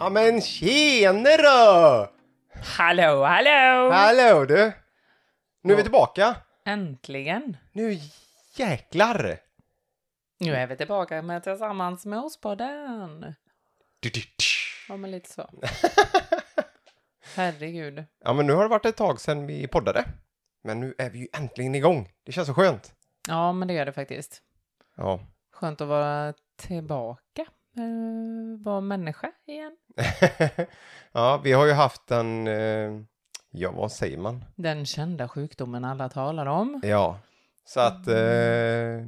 Ja men tjenare! Hallå, hallå! Hallå du! Nu är vi tillbaka. Äntligen! Nu jäklar! Nu är vi tillbaka med Tillsammans med oss-podden. Du. Ja, men lite så. Herregud. Ja men nu har det varit ett tag sedan vi poddade. Men nu är vi ju äntligen igång. Det känns så skönt. Ja, men det gör det faktiskt. Ja. Skönt att vara tillbaka. Uh, vara människa igen. ja, vi har ju haft en... eh, Ja, vad säger man? Den kända sjukdomen alla talar om. Ja. Så att eh,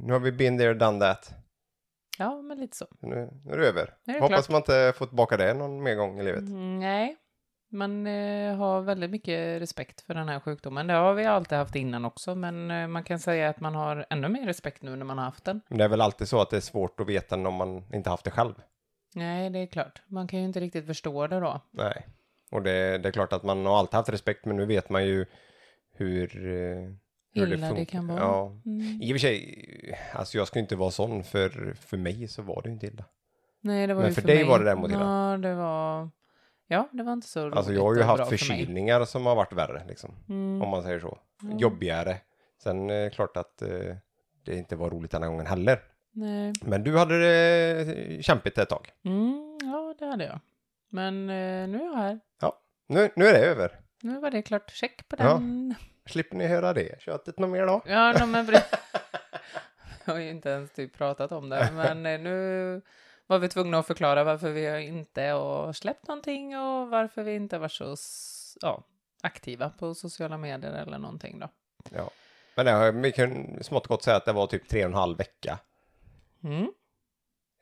nu har vi been there, done that. Ja, men lite så. Nu, nu är det över. Nu är det Hoppas klart. man inte får tillbaka det någon mer gång i livet. Mm, nej, man eh, har väldigt mycket respekt för den här sjukdomen. Det har vi alltid haft innan också, men eh, man kan säga att man har ännu mer respekt nu när man har haft den. Men det är väl alltid så att det är svårt att veta om man inte haft det själv. Nej, det är klart. Man kan ju inte riktigt förstå det då. Nej. Och det, det är klart att man har alltid haft respekt, men nu vet man ju hur... eh, hur Illa det funkar. kan vara. Ja. Mm. I och för sig, alltså jag skulle inte vara sån, för för mig så var det ju inte illa. Nej, det var Men ju för för, dig mig. var det däremot illa. Ja, det var... Ja, det var inte så roligt Alltså jag har ju och haft bra för mig. förkylningar som har varit värre, liksom. Mm. Om man säger så. Ja. Jobbigare. Sen är det klart att eh, det inte var roligt den här gången heller. Nej. Men du hade det kämpigt ett tag. Mm, ja, det hade jag. Men eh, nu är jag här. Nu, nu är det över. Nu var det klart. Check på Ja. den. Slipper ni höra det köttet något mer då? Ja, no, men... bre- jag har ju inte ens typ pratat om det, men eh, nu var vi tvungna att förklara varför vi inte har släppt någonting och varför vi inte var så s- ja, aktiva på sociala medier eller någonting då. Ja. Men det, vi kan smått gott säga att det var typ tre och en halv vecka. Mm.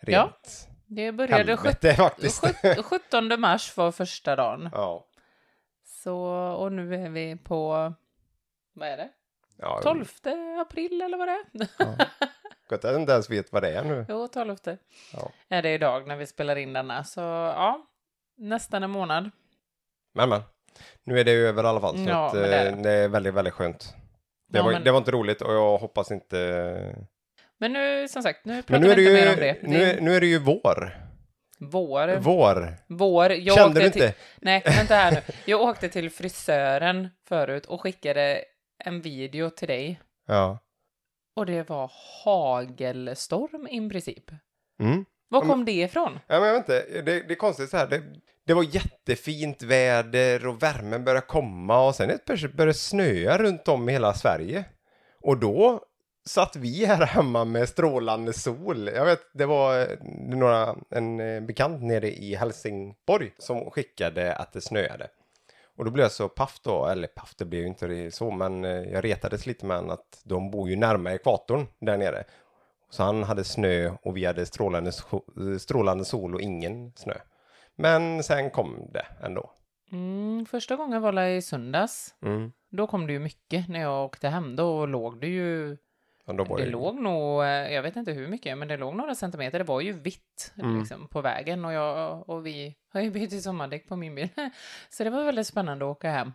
Rent Ja. Det började helvete faktiskt. sjut- 17 mars var första dagen. Ja. Så, och nu är vi på, vad är det? ja 12 april eller vad det är? Ja. Gott att jag inte ens vet vad det är nu. Jo, 12 Ja. är det idag när vi spelar in denna. Så ja, nästan en månad. Men men. Nu är det ju över i alla fall. Så Ja, att, det är eh, det. det är väldigt, väldigt skönt. Det, Ja, var, men- det var inte roligt och jag hoppas inte... Men nu, som sagt, nu pratar Men nu vi inte ju, mer om det. nu, det är, nu är det ju vår. vår. Vår. Vår. Jag Kände du till, inte? Nej, vänta här nu. Jag åkte till frisören förut och skickade en video till dig. Ja. Och det var hagelstorm i princip. Mm. Var Ja, kom det ifrån? Ja, men jag vet inte, det, det är konstigt så här. Det, det var jättefint väder och värmen började komma och sen helt plötsligt började det snöa runt om i hela Sverige. Och då satt vi här hemma med strålande sol. Jag vet, det var eh, några, en eh, bekant nere i Helsingborg som skickade att det snöade. Och då blev jag så paff då, eller paff det blev ju inte det så, men eh, jag retades lite med han att de bor ju närmare ekvatorn där nere. Så han hade snö och vi hade strålande, strålande sol och ingen snö. Men sen kom det ändå. Mm, första gången var det i söndags. Mm. Då kom det ju mycket när jag åkte hem. Då låg det ju... Var Det låg nog, eh, jag vet inte hur mycket, men det låg några centimeter. Det var ju vitt Mm. liksom, på vägen och jag och vi har ju bytt sommardäck på min bil. Så det var väldigt spännande att åka hem.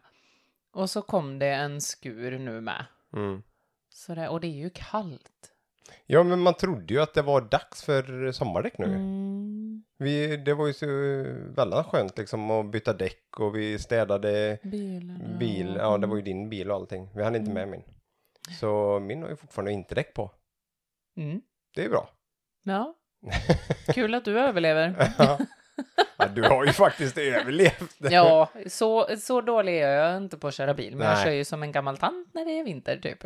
Och så kom det en skur nu med. Mm. Så det, och det är ju kallt. Ja, men man trodde ju att det var dags för sommardäck nu. Mm, Vi, det var ju så väldigt skönt liksom att byta däck och vi städade bilen. bil. Ja, det var ju din bil och allting. Vi hade inte med min. Så min har ju fortfarande inte däck på. Mm. Det är bra. Ja. Kul att du överlever. ja, du har ju faktiskt överlevt. Ja, så, så dålig är jag inte på att köra bil. Men jag Nej. kör ju som en gammal tant när det är vinter, typ.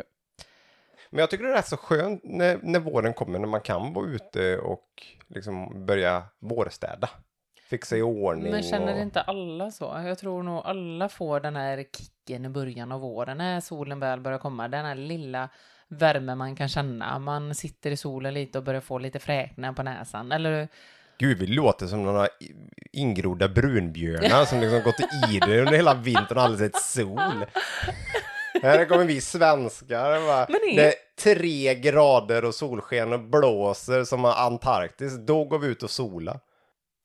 Men jag tycker det är rätt så skönt när, när våren kommer, när man kan vara ute och liksom börja vårstäda. Fixa i ordning. Men känner och... inte alla så? Jag tror nog alla får den här kicken i början av våren när solen väl börjar komma. Den här lilla värme man kan känna. Man sitter i solen lite och börjar få lite fräknar på näsan. Eller Gud, vi låter som några ingrodda brunbjörnar som liksom gått i det under hela vintern och aldrig sett sol. Här kommer vi svenskar. Men är- Det är tre grader och solsken och blåser som Antarktis. Då går vi ut och sola.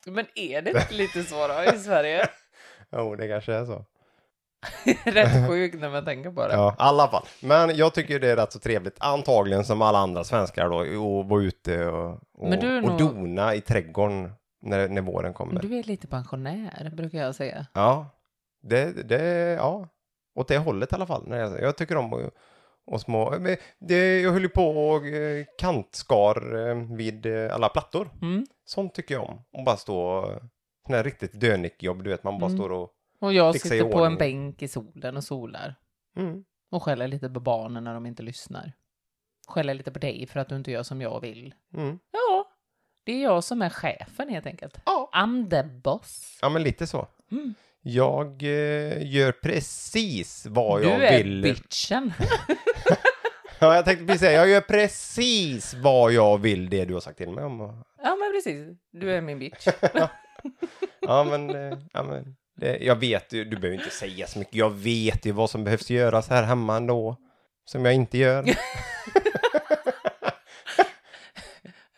Men är det inte lite så då i Sverige? Jo, det kanske är så. Rätt sjukt när man tänker på det. Ja, i alla fall. Men jag tycker det är rätt så trevligt. Antagligen som alla andra svenskar då. Och vara ute och, och, Men nog- dona i trädgården när, när våren kommer. Du är lite pensionär, brukar jag säga. Ja, det, det, ja, åt det hållet i alla fall. Jag, jag tycker om att och små, men det, jag höll ju på och eh, kantskar eh, vid eh, alla plattor. Mm. Sånt tycker jag om. Och bara stå, sån här riktigt dönickjobb, du vet, man bara Mm. står och... Och jag sitter på en bänk i solen och solar. Mm. Och skäller lite på barnen när de inte lyssnar. Skäller lite på dig för att du inte gör som jag vill. Mm. Ja, det är jag som är chefen helt enkelt. Ja. I'm the boss. ja, men lite så. Mm. Jag eh, gör precis vad du jag är vill. bitchen. Ja, jag tänkte precis säga, jag gör precis vad jag vill, det du har sagt till mig om. Ja, men precis. Du är min bitch. Ja, men, eh, ja, men jag vet ju, du behöver inte säga så mycket, jag vet ju vad som behövs göras här hemma ändå. Som jag inte gör.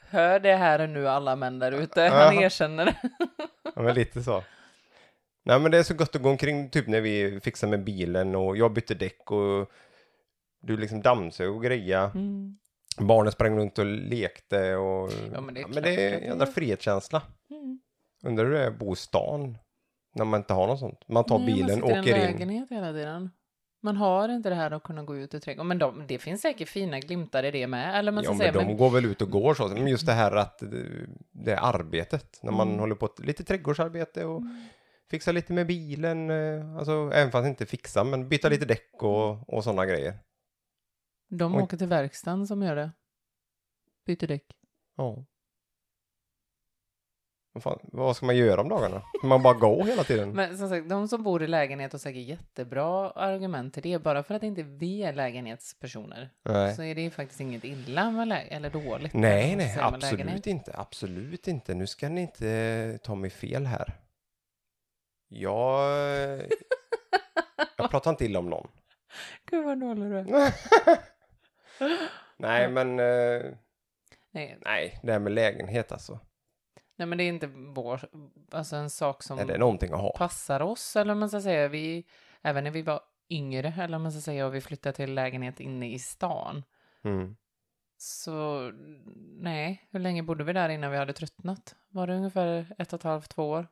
Hör det här nu alla män där ute. Ja. Han erkänner det. Ja, men lite så. Nej, men det är så gott att gå omkring, typ när vi fixar med bilen och jag bytte däck och du liksom dammsög och greja. Mm. Barnen sprang runt och lekte och... Ja, men det är men klart det är en jävla frihetskänsla. Mm. Undrar hur det är att bo i stan när man inte har något sånt. Man tar Nej, bilen, man sitter åker in. lägenhet hela tiden. Man har inte det här att kunna gå ut i trädgården. Men de, det finns säkert fina glimtar i det med. Eller man Ja, men säga, de men, går väl ut och går så. Men just det här att det är arbetet. När man Mm. håller på lite trädgårdsarbete och fixa lite med bilen. eh, Alltså även fast inte fixa, men byta lite däck och, och sådana grejer. de Oj. åker till verkstaden som gör det. Byter däck. Ja. Vad, fan, vad ska man göra om dagarna? Man bara gå hela tiden? Men som sagt, de som bor i lägenhet har säkert jättebra argument till det. Bara för att inte vi är lägenhetspersoner. Nej. Så är det ju faktiskt inget illa med lä- eller dåligt. Nej, nej, lägenhet. absolut inte. Absolut inte. Nu ska ni inte ta mig fel här. Jag... Jag pratar inte illa om någon. Gud vad dålig du är. Nej, men... eh, Nej, Nej, det här med lägenhet alltså. Nej, men det är inte vår, alltså en sak som Är det någonting att ha? passar oss. Eller man ska säga, vi, även när vi var yngre, eller man ska säga, och vi flyttade till lägenhet inne i stan. Mm. Så nej, hur länge bodde vi där innan vi hade tröttnat? Var det ungefär ett och ett halvt, två år?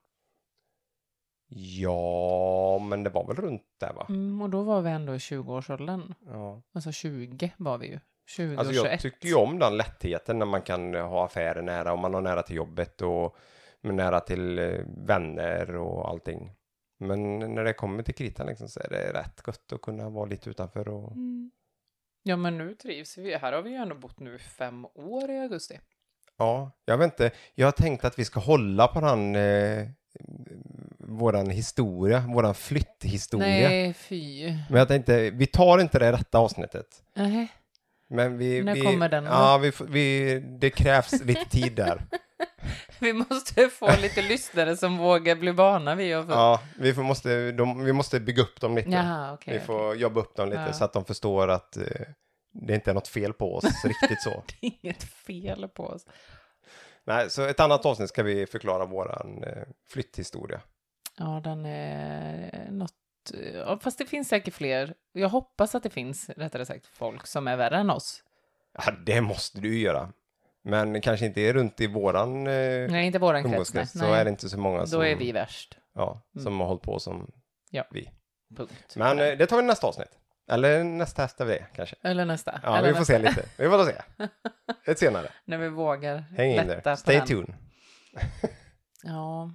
Ja, men det var väl runt där va? Mm, och då var vi ändå i 20-årsåldern. Ja. Alltså 20 var vi ju. 20 Alltså jag 21. tycker ju om den lättheten när man kan ha affärer nära och man har nära till jobbet och nära till eh, vänner och allting. Men när det kommer till kritan liksom så är det rätt gott att kunna vara lite utanför och Mm. Ja, men nu trivs vi. Här har vi ju ändå bott nu fem år i augusti. ja, jag vet inte. Jag har tänkt att vi ska hålla på den eh, våran historia, våran flytthistoria. Nej, fy. Men jag tänkte, vi tar inte det i detta avsnittet. Nej. Men vi... När vi, kommer den? Ja, vi, vi, det krävs lite tid där. Vi måste få lite lyssnare som vågar bli vana vid att. Ja, vi, får, måste, de, vi måste bygga upp dem lite. Jaha, okej. vi får jobba upp dem lite Ja. så att de förstår att eh, det inte är något fel på oss riktigt så. Det är inget fel på oss. Nej, så ett annat avsnitt ska vi förklara våran eh, flytthistoria. Ja, den är något... Ja, fast det finns säkert fler. Jag hoppas att det finns, rättare sagt, folk som är värre än oss. Ja, det måste du ju göra. Men kanske inte runt i våran eh, Nej, inte våran krets. Nej. så är det inte så många som, Då är vi värst. ja, som Mm. har hållit på som Ja. vi. Punkt. Men eh, det tar vi nästa avsnitt. Eller nästa av det kanske. Eller nästa. Ja, Eller vi får nästa. se lite. Vi får se. Ett senare. När vi vågar Häng in där. Stay tuned. Ja,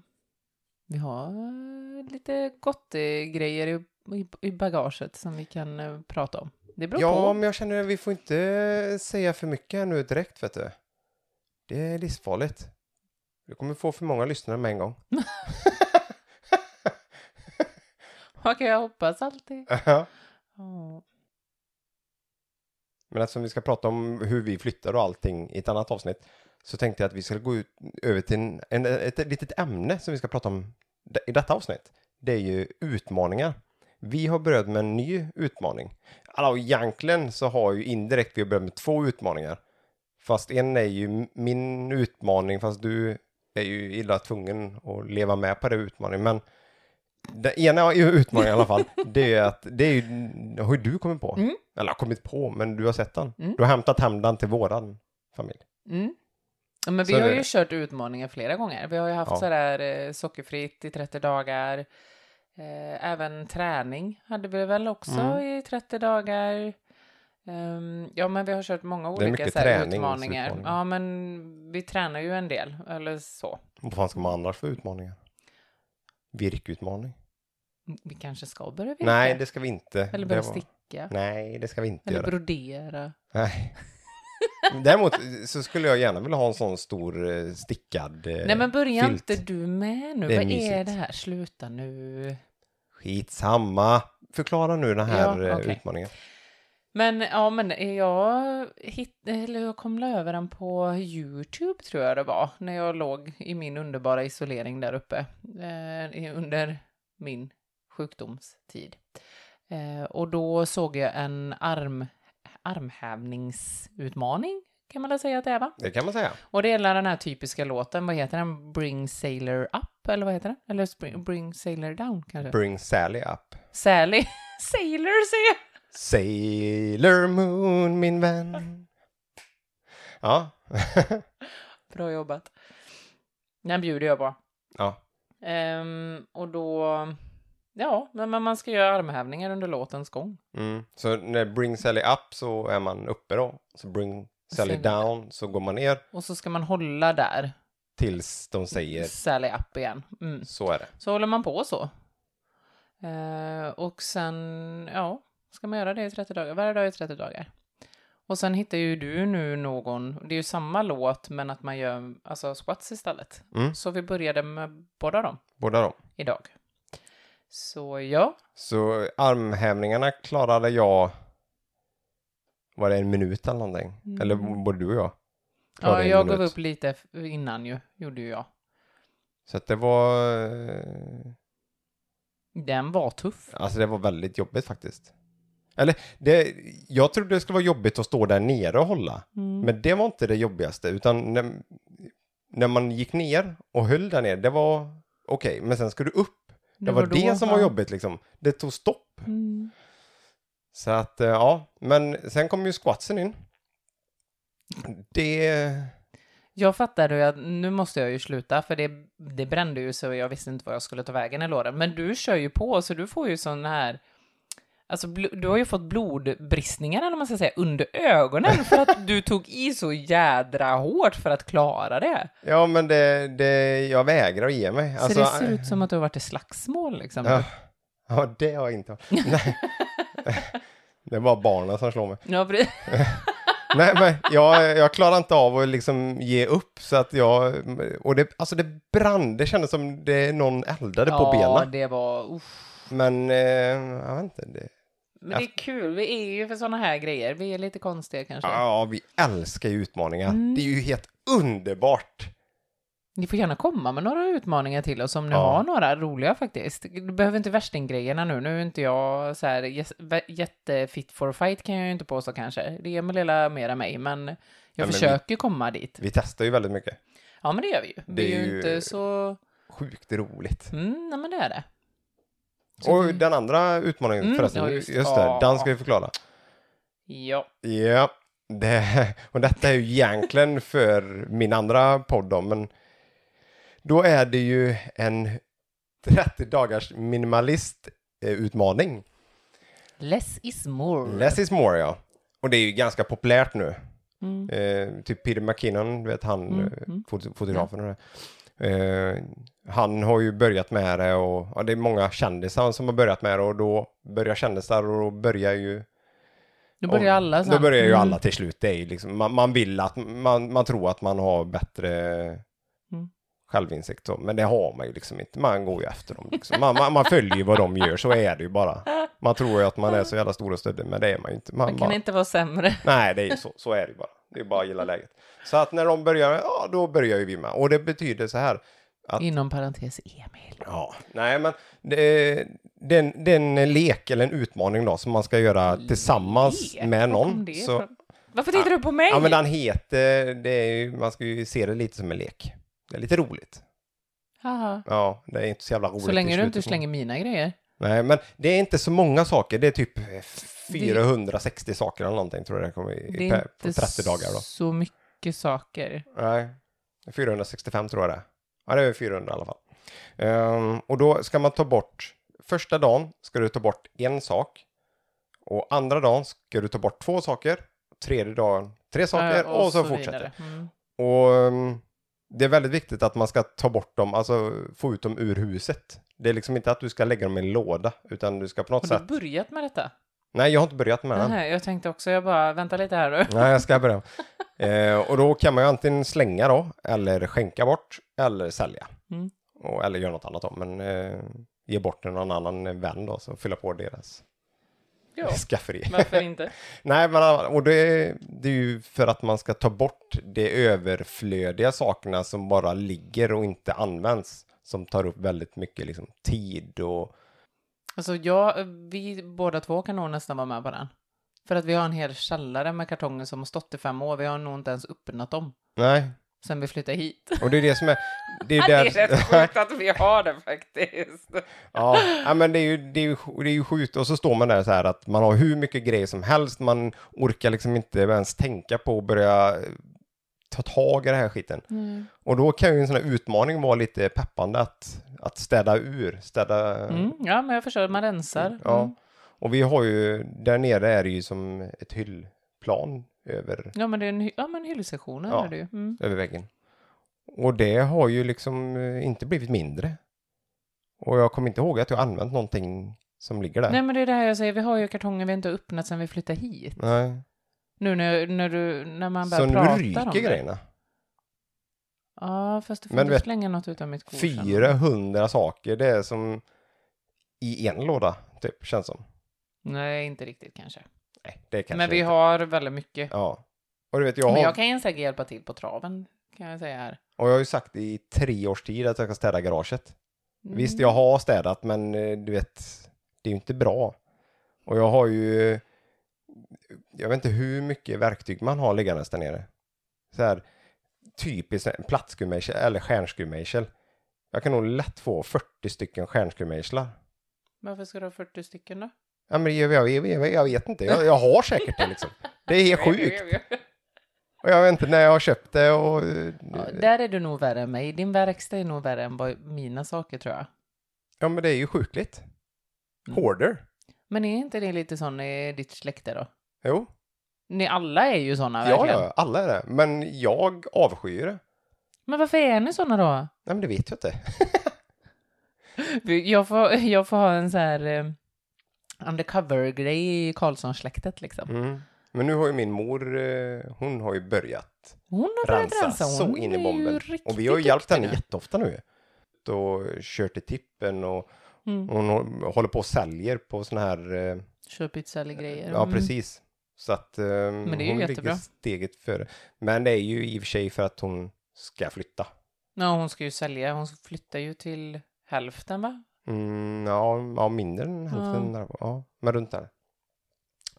vi har eh, lite gott eh, grejer i, i, i bagaget som vi kan eh, prata om. Det beror Ja, på. men jag känner att vi får inte säga för mycket här nu direkt, vet du. Det är livsfarligt. Du kommer få för många lyssnare med en gång. Okej, jag hoppas alltid. Ja. Ja. Men eftersom vi ska prata om hur vi flyttar och allting i ett annat avsnitt så tänkte jag att vi ska gå ut över till en, en, ett, litet ämne som vi ska prata om i detta avsnitt. Det är ju utmaningar. Vi har börjat med en ny utmaning. Alltså egentligen så har ju indirekt vi börjat med två utmaningar. Fast en är ju min utmaning fast du är ju illa tvungen att leva med på den utmaningen. Men den ena utmaningen i alla fall, det är att det är ju, har ju du kommit på. Mm. Eller kommit på, men du har sett den. Mm. Du har hämtat hem den till våran familj. Mm. Ja, men vi Så har ju kört utmaningar flera gånger. Vi har ju haft Ja. sådär eh, sockerfritt i 30 dagar. Eh, även träning hade vi väl också Mm. i 30 dagar. Ehm, ja, men vi har kört många olika så här, utmaningar. Ja, men vi tränar ju en del, eller så. Vad fan ska man annars för utmaningar? Virkutmaning? Vi kanske ska börja virka. Nej, det ska vi inte. Eller börja var- sticka. Nej, det ska vi inte Eller göra. brodera. Nej. Däremot så skulle jag gärna vilja ha en sån stor eh, stickad eh, Nej, men börja filt. inte du med nu. Det är Vad är mysigt. det här? Sluta nu. Skitsamma. Förklara nu den här Ja, eh, okej. utmaningen. Men ja, men jag, hitt, eller jag kom över den på YouTube tror jag det var, när jag låg i min underbara isolering där uppe eh, i- under min sjukdomstid. Eh, och då såg jag en arm, armhävningsutmaning, kan man väl säga att det är va? Det kan man säga. Och det är den här typiska låten, vad heter den? Bring Sailor Up, eller vad heter den? Eller Spring- Bring Sailor Down kanske? Bring Sally up. Sally? Sailor säger jag! Sailor Moon, min vän. Ja. Bra jobbat. Den bjuder jag på. ja. Ehm, och då... Ja, men man ska göra armhävningar under låtens gång. Mm. Så när Bring Sally up så är man uppe då. Så Bring Sally Sen- down så går man ner Och så ska man hålla där, tills de säger Sally up igen. Mm. så är det. Så håller man på så. Eh, och sen, ja, ska man göra det i 30 dagar. Varje dag i 30 dagar. Och sen hittar ju du nu någon, det är ju samma låt men att man gör alltså squats istället. Mm. Så vi började med båda dem Båda de. idag. Så ja, Så armhävningarna klarade jag, var det en minut eller någonting? Mm. Eller både du och jag? ja jag gav upp lite innan ju, gjorde ju jag. Så att det var, eh, Den var tuff. alltså det var väldigt jobbigt faktiskt. Eller, det, jag trodde det skulle vara jobbigt att stå där nere och hålla. Mm. Men det var inte det jobbigaste, utan när, när man gick ner och höll där nere, det var okej. Men sen ska du upp. Det, var, det som var jobbigt liksom. Det tog stopp. Mm. Så att, eh, ja. Men sen kom ju squatsen in. Det... Jag fattade ju att nu måste jag ju sluta för det, det brände ju så jag visste inte vad jag skulle ta vägen i låren. Men du kör ju på så du får ju sån här Alltså du har ju fått blodbristningar eller man ska säga under ögonen för att du tog i så jädra hårt för att klara det. Ja, men det, det, jag vägrar att ge mig. så Alltså, det ser ut som att du har varit i slagsmål liksom. Ja, ja, det har jag inte. Nej. Det är bara barnen som slår mig. Ja, precis. Nej, men jag, jag klarar inte av att liksom ge upp så att jag... Och det, alltså det brann, det kändes som det någon eldade på ja, benen. det var... Uff. Men, eh, jag vet inte. Det, Men det är kul, vi är ju för såna här grejer. Vi är lite konstiga kanske. ja, vi älskar ju utmaningar. Mm. Det är ju helt underbart. Ni får gärna komma med några utmaningar till oss om ni Ja. har några roliga faktiskt. Du behöver inte värstinggrejerna nu. Nu är inte jag så här jättefit for fight kan jag ju inte påstå kanske. Det är med lilla mer än mig, men jag men vi- försöker komma dit. Vi testar ju väldigt mycket. Ja, men det gör vi ju. Det Vi är ju- inte så... Sjukt roligt. Mm, nej, men det är det. Så Och vi- den andra utmaningen Mm, förresten, ja, just, just- det, ja. den ska vi förklara. Ja. Ja, det, och detta är ju egentligen för min andra podd då, men då är det ju en 30 dagars minimalist eh, utmaning. Less is more. Less is more, ja. Och det är ju ganska populärt nu. Mm. Eh, typ Peter McKinnon, vet han, Mm, eh, mm. fot- fotografen det. Eh, han har ju börjat med det och ja, det är många kändisar som har börjat med det och då börjar kändisar och då börjar ju Då börjar alla sen. Då börjar ju Mm. alla till slut. Det är liksom, man, man vill att, man, man tror att man har bättre Mm. självinsikt. Så, men det har man ju liksom inte. Man går ju efter dem. Liksom. Man, man, man följer vad de gör, så är det ju bara. Man tror ju att man är så jävla stor och stöddig, men det är man ju inte. Man, Man kan bara, inte vara sämre. Nej, det är ju så. Så är det ju bara. Det är bara att gilla läget. Så att när de börjar, ja, då börjar ju vi med. Och det betyder så här. Att, Inom parentes Emil. ja, nej men det, är en, lek eller en utmaning då som man ska göra tillsammans Lek? med någon. Så? Varför tittar du på mig? Ja, men den heter, det är ju, man ska ju se det lite som en lek. Det är lite roligt. Haha. Ja, det är inte så jävla roligt. Så länge du inte slänger mina grejer. Nej, men det är inte så många saker. Det är typ 460 saker eller någonting tror jag det kommer i, Det är på inte 30 dagar då. så mycket saker. Nej. 465 tror jag det är. Ja, det är 400 i alla fall. Ehm, och då ska man ta bort, första dagen ska du ta bort en sak. Och andra dagen ska du ta bort två saker. Tredje dagen tre saker Eh, och, så, vidare. fortsätter. Mm. Och ehm, det är väldigt viktigt att man ska ta bort dem, alltså få ut dem ur huset. Det är liksom inte att du ska lägga dem i en låda, utan du ska på något Har sätt... du börjat med detta? Nej, jag har inte börjat med den. Nej, jag tänkte också, jag bara, vänta lite här nu. Nej, jag ska börja. Eh, och då kan man ju antingen slänga då, eller skänka bort, eller sälja. Mm. Och, eller göra något annat då, men eh, ge bort till någon annan vän då, så fylla på deras Ja, skafferi. varför inte? Nej, men och det, det är ju för att man ska ta bort de överflödiga sakerna som bara ligger och inte används. Som tar upp väldigt mycket liksom, tid och... Alltså jag, vi båda två kan nog nästan vara med på den. För att vi har en hel källare med kartonger som har stått i fem år. Vi har nog inte ens öppnat dem Nej, sen vi flyttade hit. och det är det som är... Det är, där... det är rätt sjukt att vi har det faktiskt. Ja, ja, men det är, ju, det, är ju, det är ju sjukt. Och så står man där så här att man har hur mycket grejer som helst. Man orkar liksom inte ens tänka på att börja eh, ta tag i den här skiten. Och då kan ju en sån här utmaning vara lite peppande att, att städa ur, städa... Mm, ja, men jag förstår, man rensar. Ja. Mm. Och vi har ju, där nere är det ju som ett hyllplan över, Ja, men det är en, ja, men hyllsektionen Ja. är det ju. Mm. över väggen. Och det har ju liksom eh, inte blivit mindre. Och jag kommer inte ihåg att jag använt någonting som ligger där. Nej, men det är det här jag säger, vi har ju kartonger vi inte har öppnat sen vi flyttade hit. Nej. Nu när, när, du, när man börjar Så nu prata om ryker det. grejerna. Ja, fast du får inte slänga något utan mitt kort. sen. 400 saker, det är som i en låda, typ, känns som. Nej, inte riktigt kanske. Nej, det kanske men vi inte. har väldigt mycket. Ja. Och du vet, jag har, Men jag kan säkert hjälpa till på traven, kan jag säga här. och jag har ju sagt i tre års tid att jag ska städa garaget. Mm. Visst, jag har städat, men eh, du vet, det är ju inte bra. Och jag har ju, jag vet inte hur mycket verktyg man har liggandes där nere. Så här, typiskt en plattskruvmejsel eller stjärnskruvmejsel. Jag kan nog lätt få 40 stycken stjärnskruvmejslar. Varför ska du ha 40 stycken då? Ja, men jag, jag, jag, jag vet inte, jag, jag har säkert det liksom. Det är helt sjukt. Och jag vet inte när jag har köpt det och... eh, Ja, där är du nog värre än mig. Din verkstad är nog värre än vad mina saker tror jag. Ja, men det är ju sjukligt. Mm. Hoarder. Men är inte det lite sån i ditt släkte då? Jo, Ni alla är ju såna ja, verkligen. ja, alla är det. Men jag avskyr det. Men varför är ni såna då? Nej, men det vet jag inte. Jag får, jag får ha en så här eh, undercover-grej i Karlsson-släktet liksom. Mm. Men nu har ju min mor, eh, hon har ju börjat Hon har börjat rensa, rensa. så Hon in i är ju bomben. riktigt Och vi har ju hjälpt duktig henne nu. jätteofta nu. Och kört i tippen och Mm. hon hå- håller på och säljer på såna här, eh, Köp grejer. ja Mm. precis. Så att eh, det är ju hon jättebra. ligger steget före. Men det är ju i och för sig för att hon ska flytta. Ja, hon ska ju sälja. Hon flyttar ju till hälften va? Mm, ja, ja, mindre än hälften. där. Ja, men runt där.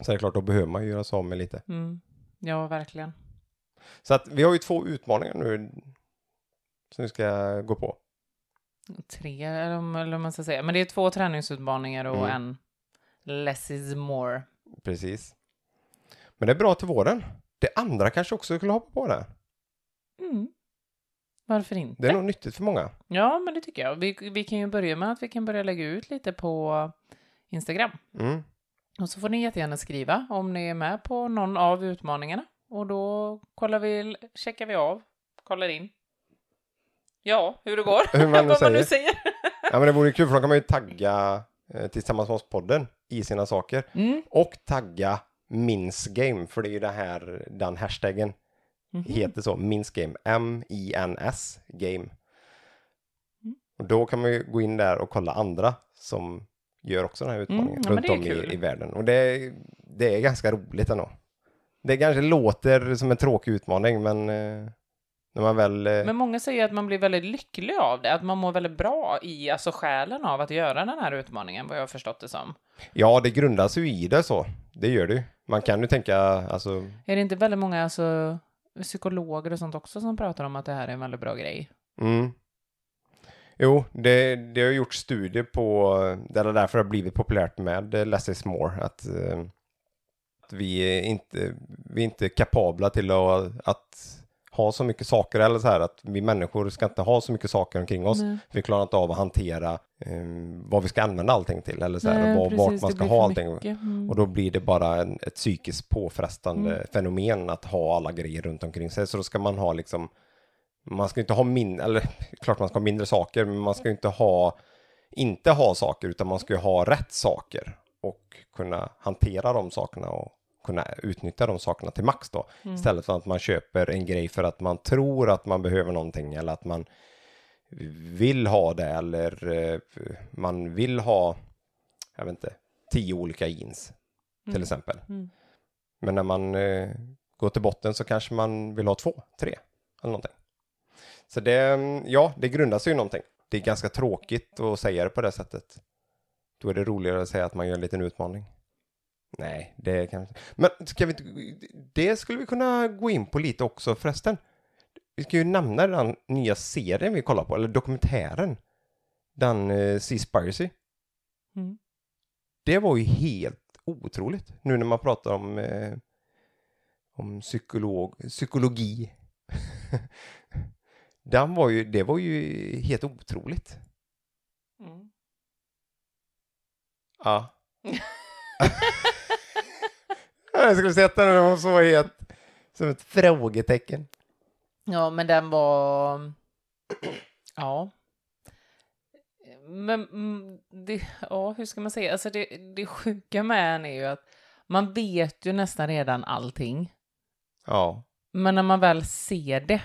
Så det är klart, då behöver man ju göra sig av med lite. Mm. Ja, verkligen. Så att vi har ju två utmaningar nu som vi ska gå på. Tre, eller om- eller vad man ska säga. Men det är två träningsutmaningar och Mm. en less is more. Precis. Men det är bra till våren. Det andra kanske också skulle hoppa på det. Mm. Varför inte? Det är nog nyttigt för många. Ja, men det tycker jag. Vi, vi kan ju börja med att vi kan börja lägga ut lite på Instagram. Mm. Och så får ni jättegärna skriva om ni är med på någon av utmaningarna. Och då kollar vi, checkar vi av, kollar in. Ja, hur det går. Hur man nu Vad man nu säger. säger. Ja, men det vore kul för då kan man ju tagga eh, Tillsammans med oss-podden i sina saker. Mm. Och tagga Min's Game, för det är ju det här, den hashtaggen Mhm. heter så, Min's Game, M-I-N-S Game. Mm. Och då kan man ju gå in där och kolla andra som gör också den här utmaningen Mm, ja, men runt om i, i världen. Och det, är- det är ganska roligt ändå. Det kanske låter som en tråkig utmaning, men eh, när man väl... Eh, Men många säger att man blir väldigt lycklig av det, att man mår väldigt bra i alltså själen av att göra den här utmaningen, vad jag har förstått det som. Ja, det grundas ju i det så. Det gör det ju. Man kan ju tänka, alltså, Är det inte väldigt många alltså, psykologer och sånt också som pratar om att det här är en väldigt bra grej? mm. Jo, det, det har gjorts studier på, det är därför det har blivit populärt med eh, less is more, att, eh, att vi, är inte, vi är inte kapabla till att, att ha så mycket saker, eller så här att vi människor ska inte ha så mycket saker omkring oss. Nej. Vi klarar inte av att hantera eh, vad vi ska använda allting till, eller så här, Nej, och var, vart man ska ha allting. Mm. Och då blir det bara en, ett psykiskt påfrestande Mm. fenomen att ha alla grejer runt omkring sig. Så då ska man ha liksom, man ska inte ha mindre, eller klart man ska ha mindre saker, men man ska inte ha, inte ha saker, utan man ska ju ha rätt saker och kunna hantera de sakerna och kunna utnyttja de sakerna till max då. Mm. Istället för att man köper en grej för att man tror att man behöver någonting eller att man vill ha det eller eh, man vill ha, jag vet inte, tio olika jeans till Mm. exempel. Mm. Men när man eh, går till botten så kanske man vill ha två, tre eller någonting. Så det, mm, ja, det grundar sig i någonting. Det är ganska tråkigt att säga det på det sättet. Då är det roligare att säga att man gör en liten utmaning. Nej, det kan Men ska vi inte, det skulle vi kunna gå in på lite också förresten. Vi ska ju nämna den nya serien vi kollar på, eller dokumentären. Den eh, Seaspiracy. Mm. Det var ju helt otroligt nu när man pratar om, eh, om psykolog, psykologi. Den var ju, det var ju helt otroligt. Mm. Ja. Jag skulle sett den den var så helt som ett frågetecken. Ja, men den var... Ja. Men mm, det, ja, hur ska man säga? Alltså det, det sjuka med den är ju att man vet ju nästan redan allting. Ja. Men när man väl ser det,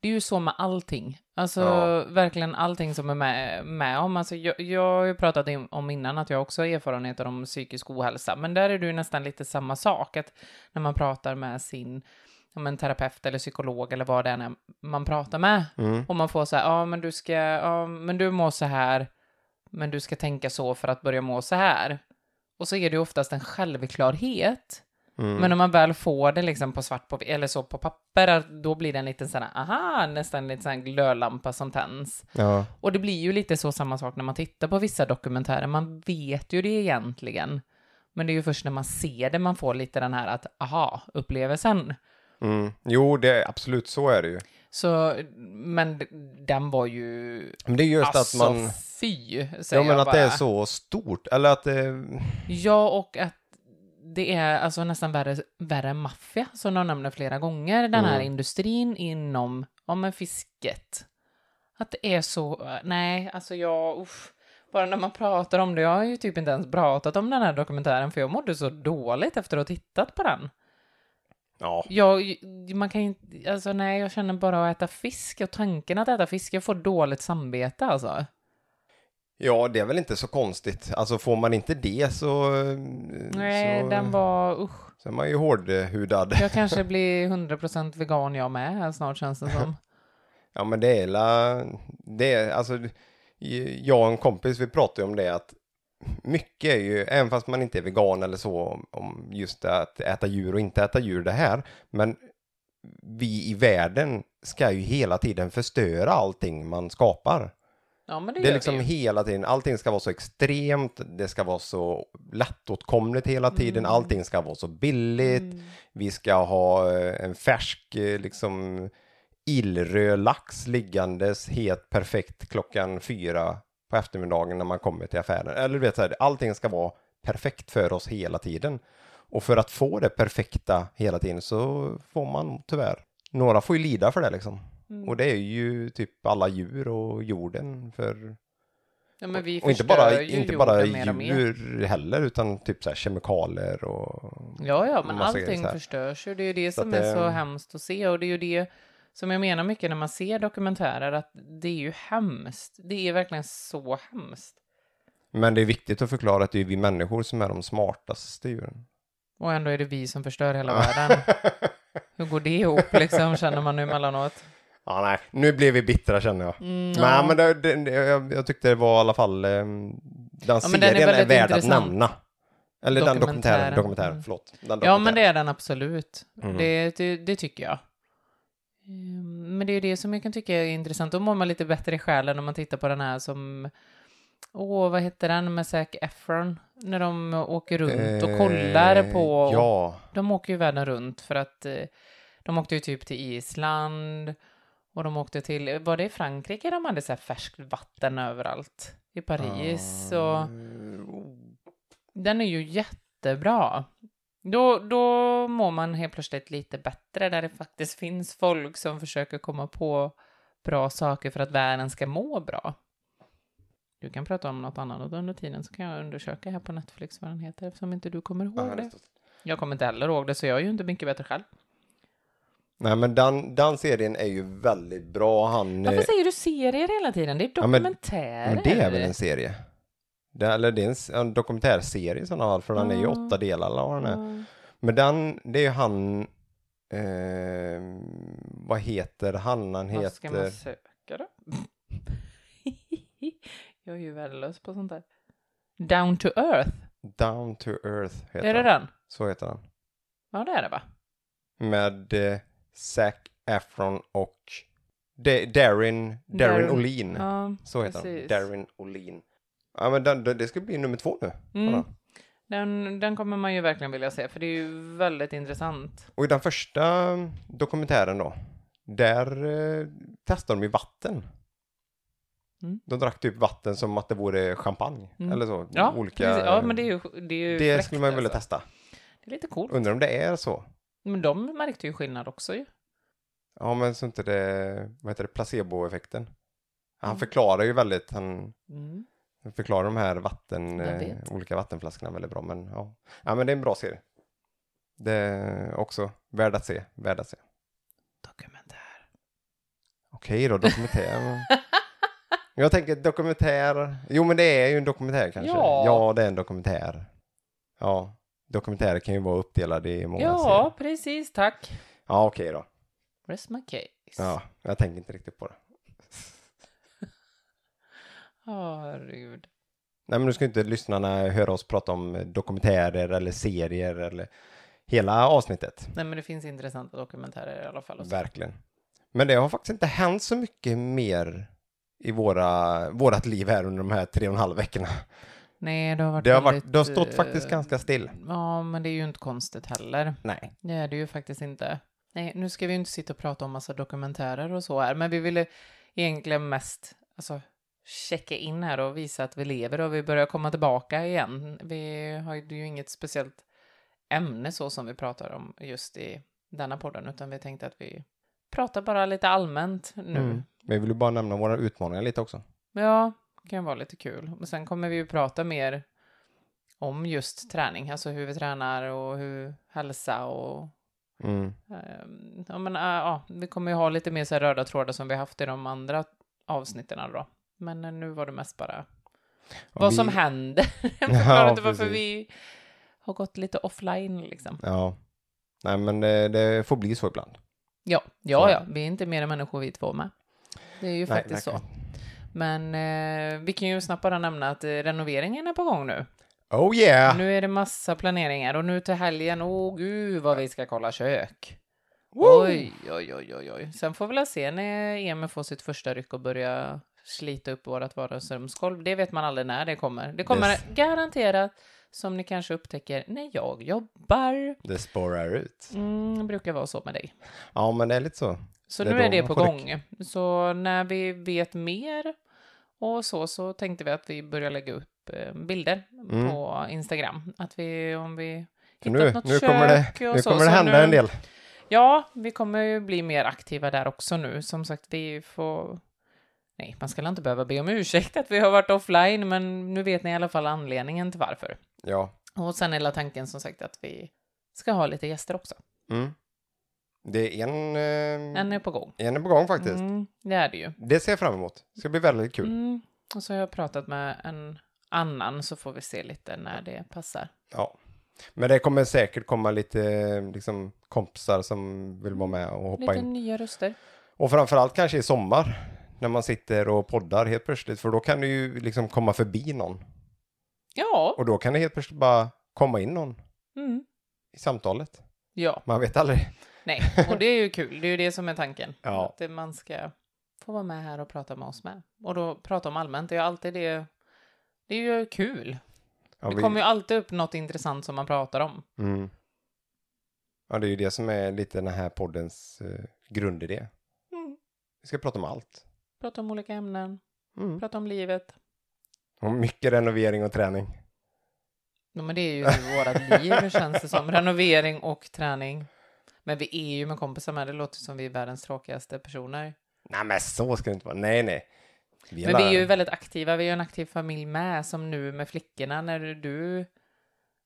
det är ju så med allting. Alltså Ja. verkligen allting som är med, med om. Alltså, jag, jag har ju pratat om innan att jag också har erfarenheter om psykisk ohälsa, men där är det ju nästan lite samma sak. Att när man pratar med sin om en terapeut eller psykolog eller vad det än är man pratar med. Mm. Och man får så här, ja men du ska, ja men du mår så här, men du ska tänka så för att börja må så här. Och så är det ju oftast en självklarhet. Mm. Men om man väl får det liksom på svart på, eller så på papper, då blir det en liten sån här, aha, nästan lite sån glödlampa som tänds. Ja. Och det blir ju lite så samma sak när man tittar på vissa dokumentärer, man vet ju det egentligen. Men det är ju först när man ser det man får lite den här att, aha, upplevelsen. Mm. Jo, det är absolut så är det ju. Så, men den var ju, Men det är just alltså att man... fy, säger Ja, men jag att bara. det är så stort. Eller att det... Ja, och att det är alltså nästan värre, värre än maffia, som de nämner flera gånger, den här Mm. industrin inom, ja men fisket. Att det är så, nej, alltså jag, uff. Bara när man pratar om det, jag har ju typ inte ens pratat om den här dokumentären, för jag mådde så dåligt efter att ha tittat på den. Ja. Jag, man kan inte, alltså nej, jag känner bara att äta fisk, och tanken att äta fisk, jag får dåligt samvete alltså. Ja, det är väl inte så konstigt. Alltså får man inte det så... Nej, så, den var, usch. Så är man ju hårdhudad. Jag kanske blir 100% vegan jag med här snart känns det som. Ja men det är la, det är alltså, jag och en kompis vi pratade ju om det att mycket är ju, även fast man inte är vegan eller så, om- just det att äta djur och inte äta djur det här, men vi i världen ska ju hela tiden förstöra allting man skapar. Ja, det, Det är liksom vi hela tiden, allting ska vara så extremt, det ska vara så lättåtkomligt hela tiden, Mm. allting ska vara så billigt, Mm. vi ska ha eh, en färsk, eh, liksom illröd lax liggandes helt perfekt klockan fyra på eftermiddagen när man kommer till affären. Eller du vet, så här, allting ska vara perfekt för oss hela tiden. Och för att få det perfekta hela tiden så får man tyvärr, några får ju lida för det liksom. Mm. Och det är ju typ alla djur och jorden för Ja, men vi och inte bara, inte bara djur heller utan typ så här kemikalier och Ja, ja, men allting förstörs ju. Det är ju det Så som att är det- så hemskt att se och det är ju det som jag menar mycket när man ser dokumentärer att det är ju hemskt. Det är verkligen så hemskt. Men det är viktigt att förklara att det är vi människor som är de smartaste djuren. Och ändå är det vi som förstör hela världen. Hur går det ihop liksom, känner man nu emellanåt? Ja, nej, nu blev vi bittra känner jag. Mm, Nej, ja. men det, det, jag, jag tyckte det var i alla fall, ehm, den men den är serien är, värd att nämna. Eller den dokumentären, Dokumentären. dokumentären, Mm. förlåt. Den Ja, men dokumentären. det är den absolut. Mm. Det, det, det tycker jag. Ehm, Men det är det som jag kan tycka är intressant. Då mår man lite bättre i själen om man tittar på den här som... Åh, vad heter den med Zac Efron? När de åker runt och kollar Eh, på... Ja, De åker ju världen runt för att... eh, De åkte ju typ till Island och de åkte till, var det i Frankrike de hade så här färskt vatten överallt? I Paris och Ah. den är ju jättebra. Då, då mår man helt plötsligt lite bättre där det faktiskt finns folk som försöker komma på bra saker för att världen ska må bra. Du kan prata om något annat under tiden så kan jag undersöka här på Netflix vad den heter eftersom inte du kommer ihåg Ja, det. Jag kommer inte heller ihåg det så jag är ju inte mycket bättre själv. Nej men den, den serien är ju väldigt bra. Han... Varför eh, säger du serier hela tiden? Det är Ja, men- dokumentärer. men det är väl en serie? Det, eller det är en, en dokumentärserie i sådana fall, för den är ju Ja. åtta delar eller vad den är. Ja. Men den, det är ju han, eh, vad heter han? Han Vad ska man heter, söka då? jag är ju värdelös på sånt där. Down to Earth. Down to Earth heter Är det den? Så heter han. Ja, det är det va? Med eh, Zac Efron och Da- Darin, Darin Darren- Olin. Ja, Så heter precis. han. Darin Olin. Ja men den, den, det ska bli nummer två nu. Mm. Den, den kommer man ju verkligen vilja se, för det är ju väldigt intressant. Och i den första dokumentären då, där eh, testade de ju vatten. Mm. De drack typ vatten som att det vore champagne. Mm. Eller så. Ja, olika, precis. ja men det är ju, det är ju det skulle man vilja alltså. testa. Det är lite coolt. Undrar om det är så. Men de märkte ju skillnad också ju. Ja, men så inte det, vad heter det, placeboeffekten. Han Mm. förklarar ju väldigt, han Mm. förklarar de här vatten, eh, olika vattenflaskorna väldigt bra. Men ja. ja, men det är en bra serie. Det är också värd att se, värd att se. Dokumentär. Okej då, dokumentär. Jag tänker dokumentär. Jo, men det är ju en dokumentär kanske. Ja. ja det är en dokumentär. Ja, dokumentärer kan ju vara uppdelade i många Ja, serier. precis, tack. Ja, okej då. Rest my case. Ja, jag tänker inte riktigt på det. Åh, herregud. Nej, men nu ska inte lyssnarna höra oss prata om dokumentärer eller serier eller hela avsnittet. Nej, men det finns intressanta dokumentärer i alla fall. se. Verkligen. Men det har faktiskt inte hänt så mycket mer i våra, vårat liv här under de här tre och en halv veckorna. Nej, det har varit Det har, väldigt, varit, det har stått eh, faktiskt ganska still. Ja, men det är ju inte konstigt heller. Nej. Det är det ju faktiskt inte. Nej, nu ska vi ju inte sitta och prata om massa dokumentärer och så här, men vi ville egentligen mest, alltså, checka in här och visa att vi lever och vi börjar komma tillbaka igen. Vi har ju inget speciellt ämne så som vi pratar om just i denna podden, utan vi tänkte att vi pratar bara lite allmänt nu. Mm. Vi vill ju bara nämna våra utmaningar lite också. Ja, kan vara lite kul. Men sen kommer vi ju prata mer om just träning, alltså hur vi tränar och hur hälsa och Mm. Ehm, Ja, men äh, ja, vi kommer ju ha lite mer så här röda trådar som vi haft i de andra avsnitten då. Men eh, nu var det mest bara Och vad vi- som händer. Jag förklarar inte varför vi har gått lite offline liksom. Ja. Nej, men det, det får bli så ibland. Ja, ja, ja, vi är inte mer än människor vi två med. Det är ju Nej, faktiskt så. Men eh, vi kan ju snabbt bara nämna att eh, renoveringen är på gång nu. Oh yeah! Nu är det massa planeringar och nu till helgen, åh gud vad vi ska kolla kök. Woo! Oj, oj, oj, oj, oj. Sen får vi väl se när Emil får sitt första ryck och börja slita upp vårt vardagsrumsgolv. Det vet man aldrig när det kommer. Det kommer Yes. garanterat, som ni kanske upptäcker, när jag jobbar. Det spårar ut. Mm, det brukar vara så med dig. Ja, men det är lite så. Så nu är det på gång. Så när vi vet mer och så, så tänkte vi att vi börjar lägga upp eh, bilder Mm. på Instagram. Att vi, om vi hittat nu, något nu kök kommer det, och nu så, kommer det hända nu- en del. Ja, vi kommer ju bli mer aktiva där också nu. Som sagt, vi får... Nej, man ska inte behöva be om ursäkt att vi har varit offline, men nu vet ni i alla fall anledningen till varför. Ja. Och sen hela tanken som sagt att vi ska ha lite gäster också. Mm. Det är en, eh, En är på gång. en är på gång faktiskt. Mm, det är det ju. Det ser jag fram emot. Det ska bli väldigt kul. Mm. Och så har jag pratat med en annan så får vi se lite när det passar. Ja. Men det kommer säkert komma lite liksom, kompisar som vill vara med och hoppa Lite in. nya röster. Och framförallt kanske i sommar. När man sitter och poddar helt plötsligt. För då kan det ju liksom komma förbi någon. Ja. Och då kan det helt plötsligt bara komma in någon Mm. i samtalet. Ja, Man vet aldrig. Nej. Och det är ju kul. Det är ju det som är tanken. Ja. Att man ska få vara med här och prata med oss med. Och då prata om allmänt. Det är ju alltid det. Det är ju kul. Ja, det vi- kommer ju alltid upp något intressant som man pratar om. mm. Ja, det är ju det som är lite den här poddens eh, grundidé. Mm. Vi ska prata om allt. Prata om olika ämnen, Mm. prata om livet. Och mycket renovering och träning. Ja, men det är ju vårat liv, känns det som. Renovering och träning. Men vi är ju med kompisar med. Det låter som vi är världens tråkigaste personer. Nej, men så ska det inte vara. Nej, nej. Vi Men vi är ju väldigt aktiva. Vi är en aktiv familj med, som nu med flickorna när du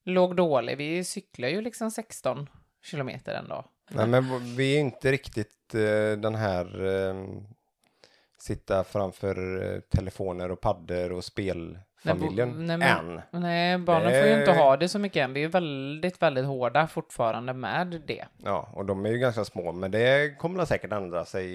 låg dålig. Vi cyklar ju liksom 16 kilometer en dag. Nej, men vi är inte riktigt eh, den här eh, sitta framför eh, telefoner och paddor och spelfamiljen Nej, men- än. Nej, barnen får ju inte Det- ha det så mycket än. Vi är väldigt, väldigt hårda fortfarande med det. Ja, och de är ju ganska små, men det kommer väl säkert ändra sig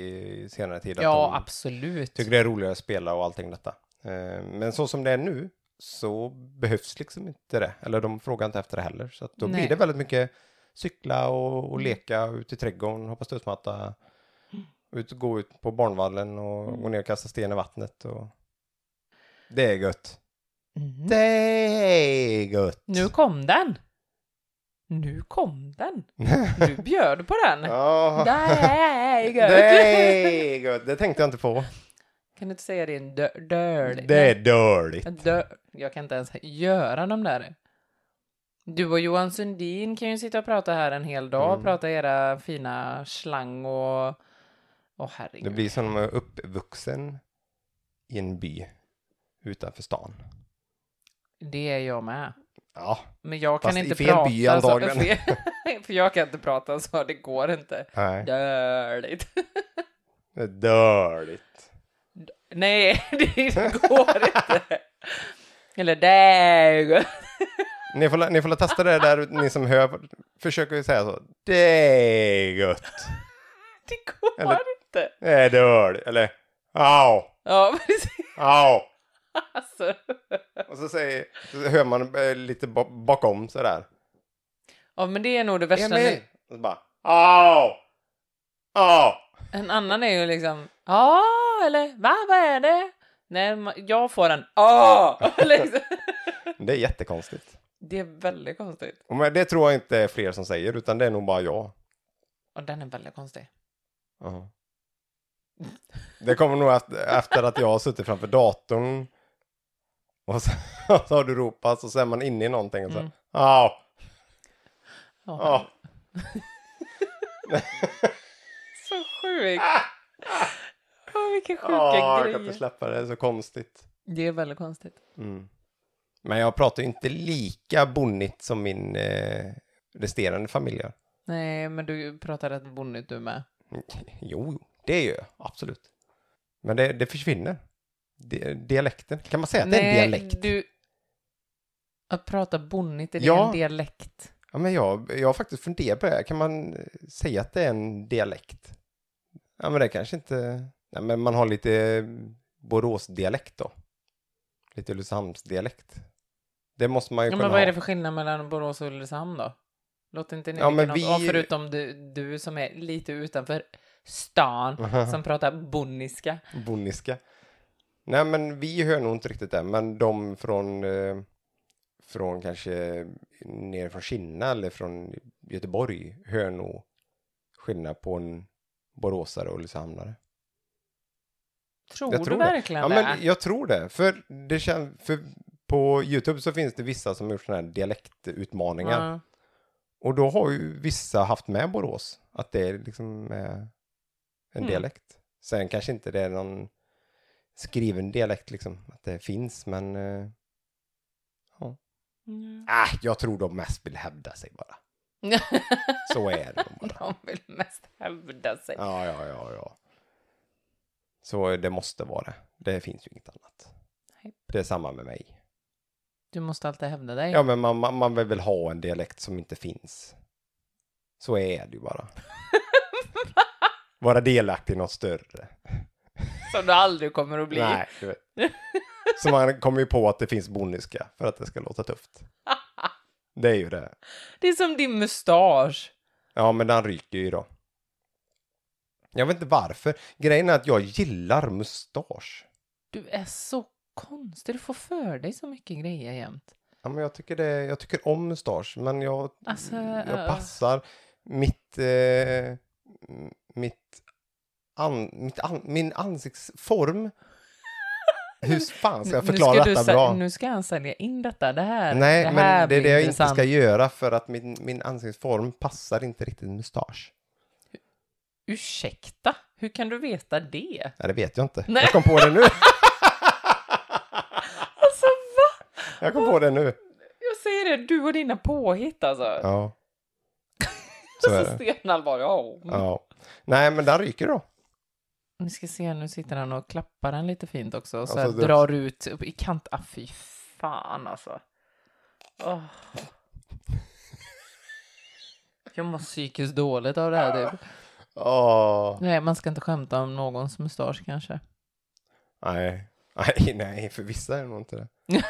i senare tid. Ja, absolut. tycker det är roligare att spela och allting detta. Eh, Men så som det är nu så behövs liksom inte det. Eller de frågar inte efter det heller. Så då Nej. blir det väldigt mycket cykla och, och leka ut i trädgården, hoppa studsmatta. Ut och gå ut på barnvallen och gå ner och kasta sten i vattnet. Och... Det är gött. Mm. Det är gött. Nu kom den! Nu kom den! Du bjöd på den! Ja, Det är gött! det är gött. Det tänkte jag inte på. Kan du inte säga det en dö- dörlig? Det är dåligt. En dö- Jag kan inte ens göra de där. Du och Johan Sundin kan ju sitta och prata här en hel dag, Mm. prata era fina slang och... Åh Det blir som om man är uppvuxen i en by utanför stan. Det är jag med. Ja, Men jag kan Fast i inte fel prata by antagligen. så... fel- För jag kan inte prata så, det går inte. nej. Är dåligt. Nej, det går inte. Eller däg. Ni får, ni får testa det där, ni som hör. Försöker säga så. Det är gött. Det går Eller- inte. Det är dåligt. Eller, au, Ja, precis. au. Alltså. Och så, säger, så hör man eh, lite ba- bakom sådär. Ja, men det är nog det värsta. Emil! Och så bara, au, au. En annan är ju liksom, ja, eller va, vad är det? Nej, ma- jag får en, ja. liksom. Det är jättekonstigt. Det är väldigt konstigt. Och men det tror jag inte är fler som säger, utan det är nog bara jag. Och den är väldigt konstig. Ja. Det kommer nog efter, efter att jag har suttit framför datorn. Och så, och så har du ropat och så är man inne i någonting och så. Mm. Au, Ja. au. Så sjukt. Åh, vilka sjuka Ja, jag kan grejer. inte släppa det, det är så konstigt. Det är väldigt konstigt. Mm. Men jag pratar ju inte lika bonnigt som min eh, resterande familj gör. Nej, men du pratar rätt bonnigt du med. Jo, jo, det gör jag, absolut. Men det, det försvinner. Di- dialekten, kan man säga att det är en dialekt? du... Att prata bonnigt, är det Ja. en dialekt? Ja, men jag, jag har faktiskt funderat på det. här. Kan man eh, säga att det är en dialekt? Ja, men det kanske inte... Nej, men man har lite Boråsdialekt då. Lite Ulricehamnsdialekt. Det måste man ju Ja, kunna men vad är ha. det för skillnad mellan Borås och Ulricehamn då? Låter inte ni Ja, men vi- Ja, förutom du, du som är lite utanför stan, som pratar bonniska. Boniska. Nej, men vi hör nog inte riktigt det. Men de från, eh, från kanske ner från Kinna eller från Göteborg hör nog skillnad på en boråsare och ulricehamnare. Tror, Jag du tror det. verkligen Ja, det? men jag tror det. För, det kän, för på YouTube så finns det vissa som har gjort sådana här dialektutmaningar. Ja. Och då har ju vissa haft med Borås. Att det är liksom eh, en Mm. dialekt. Sen kanske inte det är någon skriven dialekt liksom. Att det finns, men... Eh, Mm. äh, jag tror de mest vill hävda sig bara. Så är det bara. De vill mest hävda sig. Ja, ja, ja, ja. Så det måste vara det. Det finns ju inget annat. Nej. Det är samma med mig. Du måste alltid hävda dig. Ja, men man, man, man vill väl ha en dialekt som inte finns. Så är det ju bara. Vara delaktig i något större. Som du aldrig kommer att bli. Nej, du vet. Så man kommer ju på att det finns boniska för att det ska låta tufft. Det är ju det. Det är som din mustasch. Ja, men den ryker ju då. Jag vet inte varför. Grejen är att jag gillar mustasch. Du är så konstig. Du får för dig så mycket grejer jämt. Ja, men jag tycker, det, jag tycker om mustasch, men jag, Alltså, jag passar. mitt, eh, mitt, an, mitt an, min ansiktsform. Hur fan ska jag förklara ska detta bra? Nu ska han sälja in detta. Det här, Nej, det här men det är det jag inte ska göra för att min, min ansiktsform passar inte riktigt mustasch. Ursäkta? Hur kan du veta det? Ja, det vet jag inte. Nej. Jag kom på det nu. Alltså va? Jag kom på det nu. Jag säger det, du och dina påhitt alltså. Ja. Så Så det. stenallvar, ja. Nej, men den ryker då. Vi ska se, nu sitter han och klappar den lite fint också. Och så Alltså, det- drar ut i kant. Ah, fy fan alltså. Åh. Jag mår psykiskt dåligt av det här typ. Åh. Nej, man ska inte skämta om någons mustasch kanske. Nej. Nej, nej, för vissa är det nog inte det.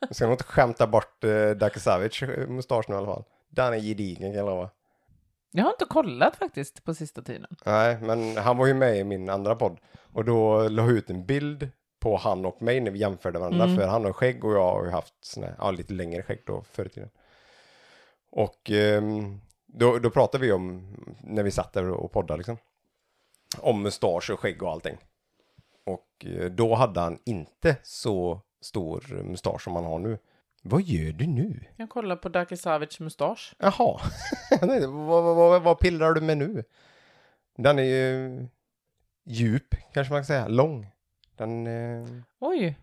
Jag ska nog inte skämta bort eh, mustasch nu i alla fall. Den är gedigen kan jag lova. Jag har inte kollat faktiskt på sista tiden. Nej, men han var ju med i min andra podd. Och då la jag ut en bild på han och mig när vi jämförde varandra. Mm. För han har skägg och jag har ju haft såna, ja, lite längre skägg då förr i tiden. Och ehm, då, då pratade vi om, när vi satt där och poddade liksom. Om mustasch och skägg och allting. Och eh, då hade han inte så stor mustasch som han har nu. Vad gör du nu? Jag kollar på Daki Savic mustasch. Jaha, vad, vad, vad, vad pillar du med nu? Den är ju djup, kanske man kan säga, lång. Den eh, Oj,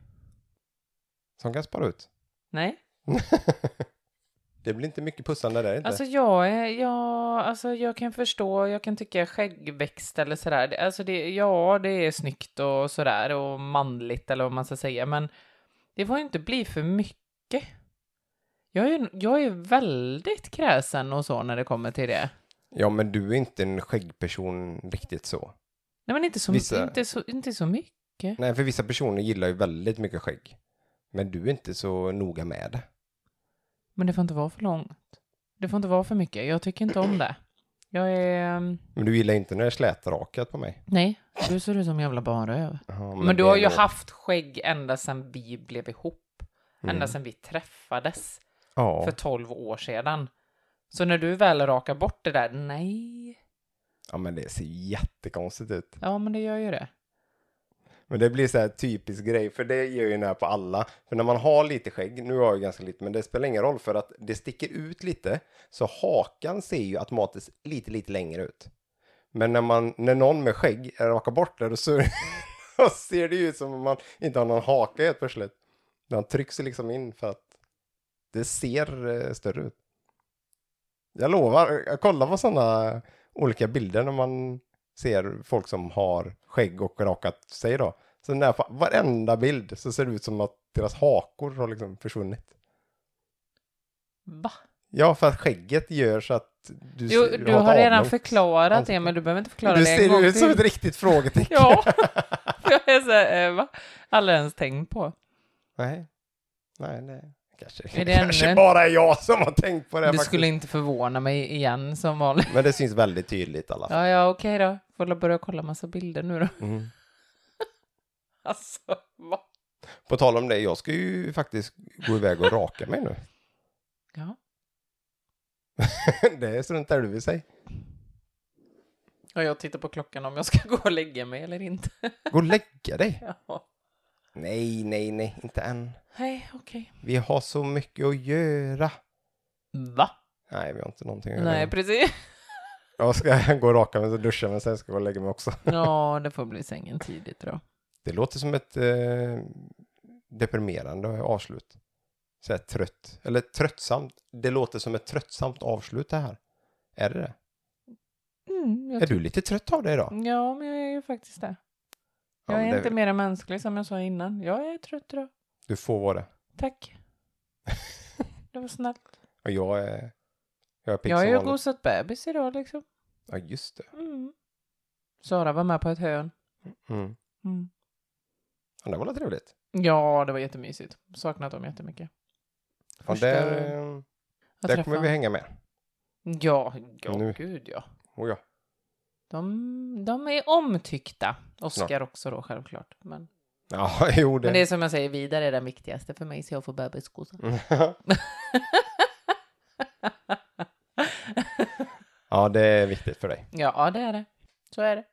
som kan spara ut. nej. det blir inte mycket pussande där inte. Alltså jag är, ja, alltså jag kan förstå, jag kan tycka skäggväxt eller sådär. Alltså det, ja, det är snyggt och sådär och manligt eller vad man ska säga, men det får ju inte bli för mycket. Jag är, jag är väldigt kräsen och så när det kommer till det. Ja, men du är inte en skäggperson riktigt så. Nej, men inte så, Vissa- inte så, inte så mycket. Nej, för vissa personer gillar ju väldigt mycket skägg. Men du är inte så noga med det. Men det får inte vara för långt. Det får inte vara för mycket. Jag tycker inte om det. Jag är... ehm, Men du gillar inte när det är slätrakat på mig. Nej, du ser ut som en jävla baröv. Ja, Men, du det har ju nog- haft skägg ända sedan vi blev ihop. Ända Mm. sedan vi träffades Ja. för 12 år sedan. Så när du väl rakar bort det där, nej. ja, men det ser jättekonstigt ut. Ja, men det gör ju det. Men det blir så här typisk grej, för det gör ju när på alla. För när man har lite skägg, nu har jag ganska lite, men det spelar ingen roll för att det sticker ut lite. Så hakan ser ju automatiskt lite, lite längre ut. Men när, man, när någon med skägg rakar bort det, då ser det ju ut som om man inte har någon haka helt plötsligt. Den trycks liksom in för att det ser eh, större ut. Jag lovar, jag kollar på sådana olika bilder när man ser folk som har skägg och rakat sig då. Så när på varenda bild så ser det ut som att deras hakor har liksom försvunnit. Va? Ja, för att skägget gör så att du, Jo, ser- du ett har redan avlångt förklarat ansikte. det, men du behöver inte förklara Du det en gång ser ut som till. ett riktigt frågetecken. Ja, jag är så här, eh, va? Aldrig ens tänkt på. Nej, nej, det kanske, Är det kanske ännu bara är jag som har tänkt på det. Det faktiskt. skulle inte förvåna mig igen som vanligt. Men det syns väldigt tydligt i alla fall. Ja, ja, okej då. Får börja kolla massa bilder nu då. Mm. Alltså, va? På tal om det, jag ska ju faktiskt gå iväg och raka mig nu. Ja. det struntar du i sig. ja, jag tittar på klockan om jag ska gå och lägga mig eller inte. Gå och lägga dig. Ja. Nej, nej, nej, inte än. Nej, okej. Vi har så mycket att göra. Va? Nej, vi har inte någonting att göra. Nej, precis. Jag ska gå och raka mig och duscha, men sen ska jag gå och lägga mig också. Ja, det får bli sängen tidigt då. Det låter som ett eh, deprimerande avslut. Så här trött, eller tröttsamt. Det låter som ett tröttsamt avslut det här. Är det det? Mm, Är du lite trött av det idag? Ja, men jag är ju faktiskt det. Ja, Jag men är det- inte mer än mänsklig som jag sa innan. Jag är trött idag. Du får vara det. Tack. Det var snällt. Och jag är, jag är pigg Jag har ju gosat bebis idag liksom. Ja, just det. Mm. Sara var med på ett hörn. Mm. Mm. Ja, det var väl trevligt. Ja, det var jättemysigt. Saknat dem jättemycket. Ja, där, där kommer vi hänga med. Ja, ja Nu. gud ja. Oh, ja. De, de är omtyckta. Oskar Snart. också då självklart. Men, ja, jo det. men det är som jag säger, vidare är det viktigaste för mig så jag får bebisgosa. Ja, det är viktigt för dig. Ja, det är det. Så är det.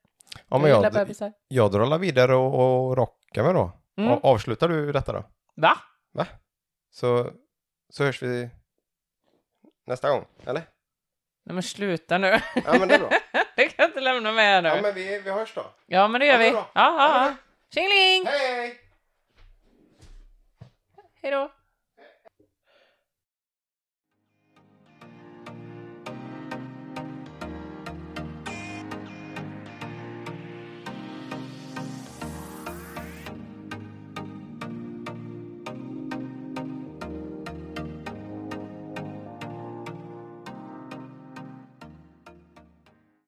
Ja, men jag jag, bebisar. jag drar vidare och, och rockar mig då. Mm. Avslutar du detta då? Va? Så, så hörs vi nästa gång, eller? Nej men sluta nu. Ja, men det är bra. det kan inte lämna med nu. Ja, men vi, vi hörs då. Ja, men det gör Ja, det är vi. ja, Ja, ja. Tjingeling! Hej! Hej då!